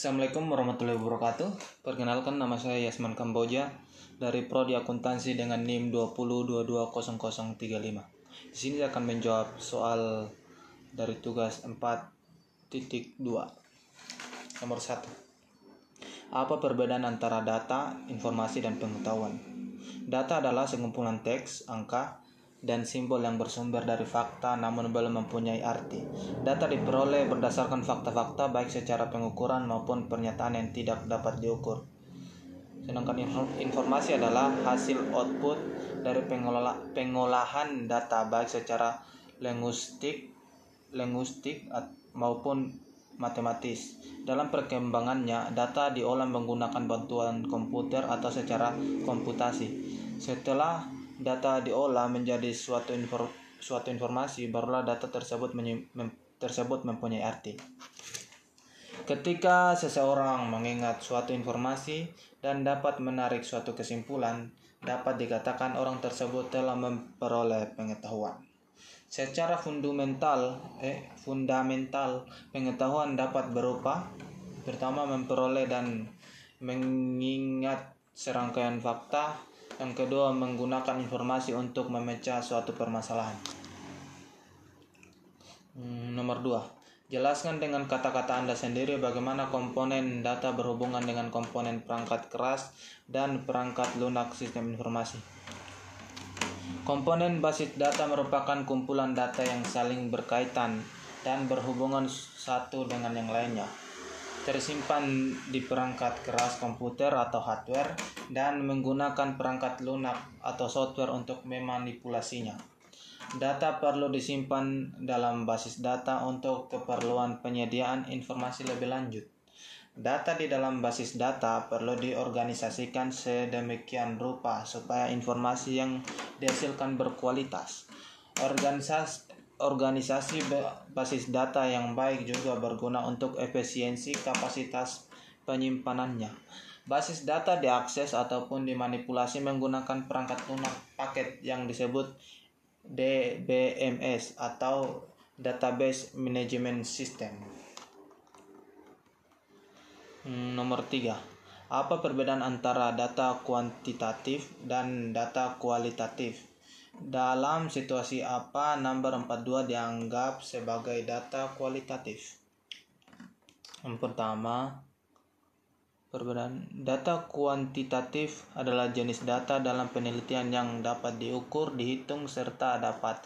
Assalamualaikum warahmatullahi wabarakatuh. Perkenalkan nama saya Yasman Kamboja dari Prodi Akuntansi dengan NIM 20220035. Di sini saya akan menjawab soal dari tugas 4.2. Nomor 1. Apa perbedaan antara data, informasi, dan pengetahuan? Data adalah sekumpulan teks, angka, dan simbol yang bersumber dari fakta namun belum mempunyai arti. Data diperoleh berdasarkan fakta-fakta baik secara pengukuran maupun pernyataan yang tidak dapat diukur. Sedangkan informasi adalah hasil output dari pengolah, pengolahan data baik secara linguistik, linguistik maupun matematis. Dalam perkembangannya, data diolah menggunakan bantuan komputer atau secara komputasi. Setelah data diolah menjadi suatu infor, suatu informasi barulah data tersebut mem, tersebut mempunyai arti. Ketika seseorang mengingat suatu informasi dan dapat menarik suatu kesimpulan, dapat dikatakan orang tersebut telah memperoleh pengetahuan. Secara fundamental, eh, fundamental pengetahuan dapat berupa pertama memperoleh dan mengingat serangkaian fakta yang kedua, menggunakan informasi untuk memecah suatu permasalahan. Hmm, nomor dua, jelaskan dengan kata-kata Anda sendiri bagaimana komponen data berhubungan dengan komponen perangkat keras dan perangkat lunak sistem informasi. Komponen basis data merupakan kumpulan data yang saling berkaitan dan berhubungan satu dengan yang lainnya tersimpan di perangkat keras komputer atau hardware dan menggunakan perangkat lunak atau software untuk memanipulasinya. Data perlu disimpan dalam basis data untuk keperluan penyediaan informasi lebih lanjut. Data di dalam basis data perlu diorganisasikan sedemikian rupa supaya informasi yang dihasilkan berkualitas. Organisasi organisasi basis data yang baik juga berguna untuk efisiensi kapasitas penyimpanannya. Basis data diakses ataupun dimanipulasi menggunakan perangkat lunak paket yang disebut DBMS atau Database Management System. Hmm, nomor 3. Apa perbedaan antara data kuantitatif dan data kualitatif? Dalam situasi apa number 42 dianggap sebagai data kualitatif? Yang pertama, perbedaan data kuantitatif adalah jenis data dalam penelitian yang dapat diukur, dihitung, serta dapat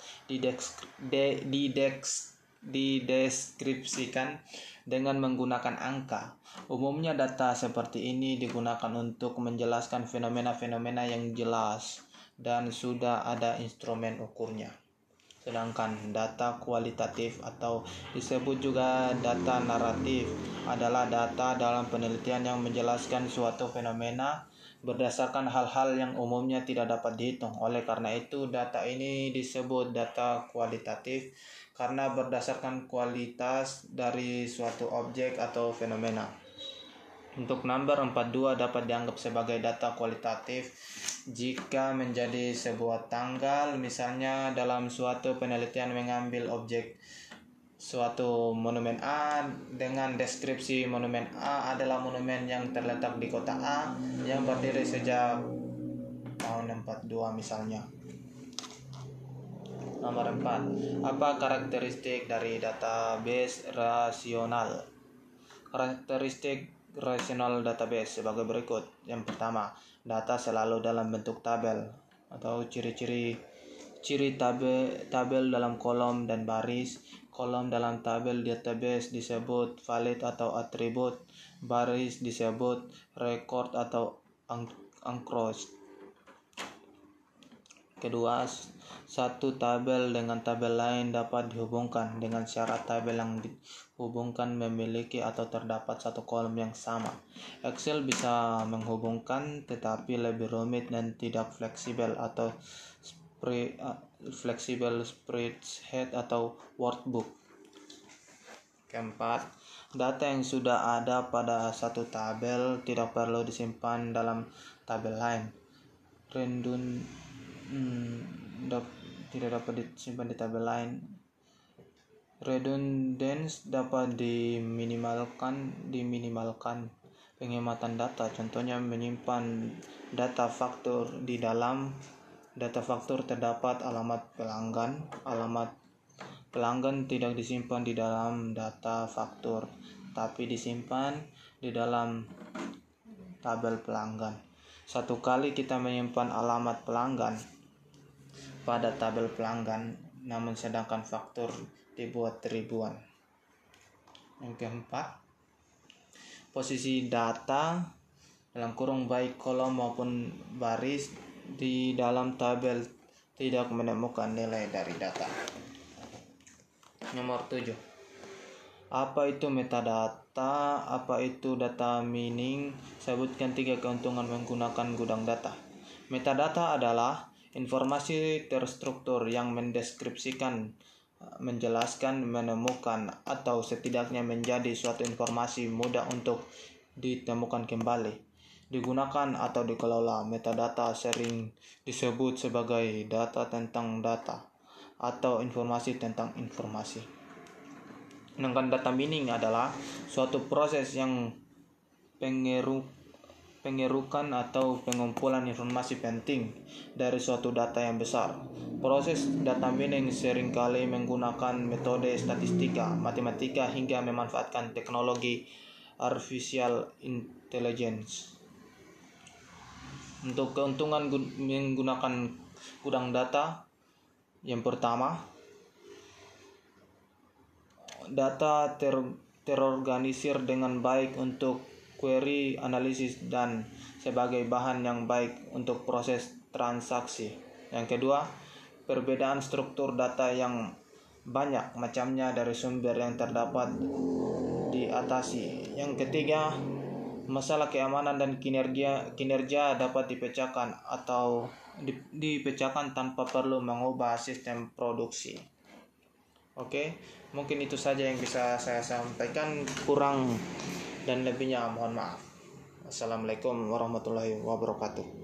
dideskripsikan dengan menggunakan angka. Umumnya data seperti ini digunakan untuk menjelaskan fenomena-fenomena yang jelas dan sudah ada instrumen ukurnya. Sedangkan data kualitatif atau disebut juga data naratif adalah data dalam penelitian yang menjelaskan suatu fenomena berdasarkan hal-hal yang umumnya tidak dapat dihitung. Oleh karena itu, data ini disebut data kualitatif karena berdasarkan kualitas dari suatu objek atau fenomena. Untuk number 42 dapat dianggap sebagai data kualitatif jika menjadi sebuah tanggal misalnya dalam suatu penelitian mengambil objek suatu monumen A dengan deskripsi monumen A adalah monumen yang terletak di kota A yang berdiri sejak tahun 42 misalnya. Nomor 4. Apa karakteristik dari database rasional? Karakteristik rational database sebagai berikut. Yang pertama, data selalu dalam bentuk tabel atau ciri-ciri ciri tabel tabel dalam kolom dan baris. Kolom dalam tabel database disebut valid atau atribut, baris disebut record atau uncrossed. Kedua, satu tabel dengan tabel lain dapat dihubungkan dengan syarat tabel yang dihubungkan memiliki atau terdapat satu kolom yang sama. Excel bisa menghubungkan tetapi lebih rumit dan tidak fleksibel atau spray, uh, fleksibel spreadsheet atau workbook. Keempat, data yang sudah ada pada satu tabel tidak perlu disimpan dalam tabel lain. Rendun hmm, tidak dapat disimpan di tabel lain. Redundancy dapat diminimalkan diminimalkan penghematan data. Contohnya menyimpan data faktur di dalam data faktur terdapat alamat pelanggan alamat pelanggan tidak disimpan di dalam data faktur tapi disimpan di dalam tabel pelanggan satu kali kita menyimpan alamat pelanggan pada tabel pelanggan namun sedangkan faktur dibuat ribuan. Yang keempat, posisi data dalam kurung baik kolom maupun baris di dalam tabel tidak menemukan nilai dari data. Nomor 7. Apa itu metadata? Apa itu data mining? Sebutkan tiga keuntungan menggunakan gudang data. Metadata adalah informasi terstruktur yang mendeskripsikan menjelaskan, menemukan, atau setidaknya menjadi suatu informasi mudah untuk ditemukan kembali. Digunakan atau dikelola metadata sering disebut sebagai data tentang data atau informasi tentang informasi. Sedangkan data mining adalah suatu proses yang pengeruk pengerukan atau pengumpulan informasi penting dari suatu data yang besar. Proses data mining sering kali menggunakan metode statistika, matematika hingga memanfaatkan teknologi artificial intelligence. Untuk keuntungan menggunakan gudang data, yang pertama, data ter terorganisir dengan baik untuk query analisis dan sebagai bahan yang baik untuk proses transaksi. Yang kedua, perbedaan struktur data yang banyak macamnya dari sumber yang terdapat diatasi. Yang ketiga, masalah keamanan dan kinerja kinerja dapat dipecahkan atau dipecahkan tanpa perlu mengubah sistem produksi. Oke, mungkin itu saja yang bisa saya sampaikan. Kurang dan lebihnya mohon maaf. Assalamualaikum warahmatullahi wabarakatuh.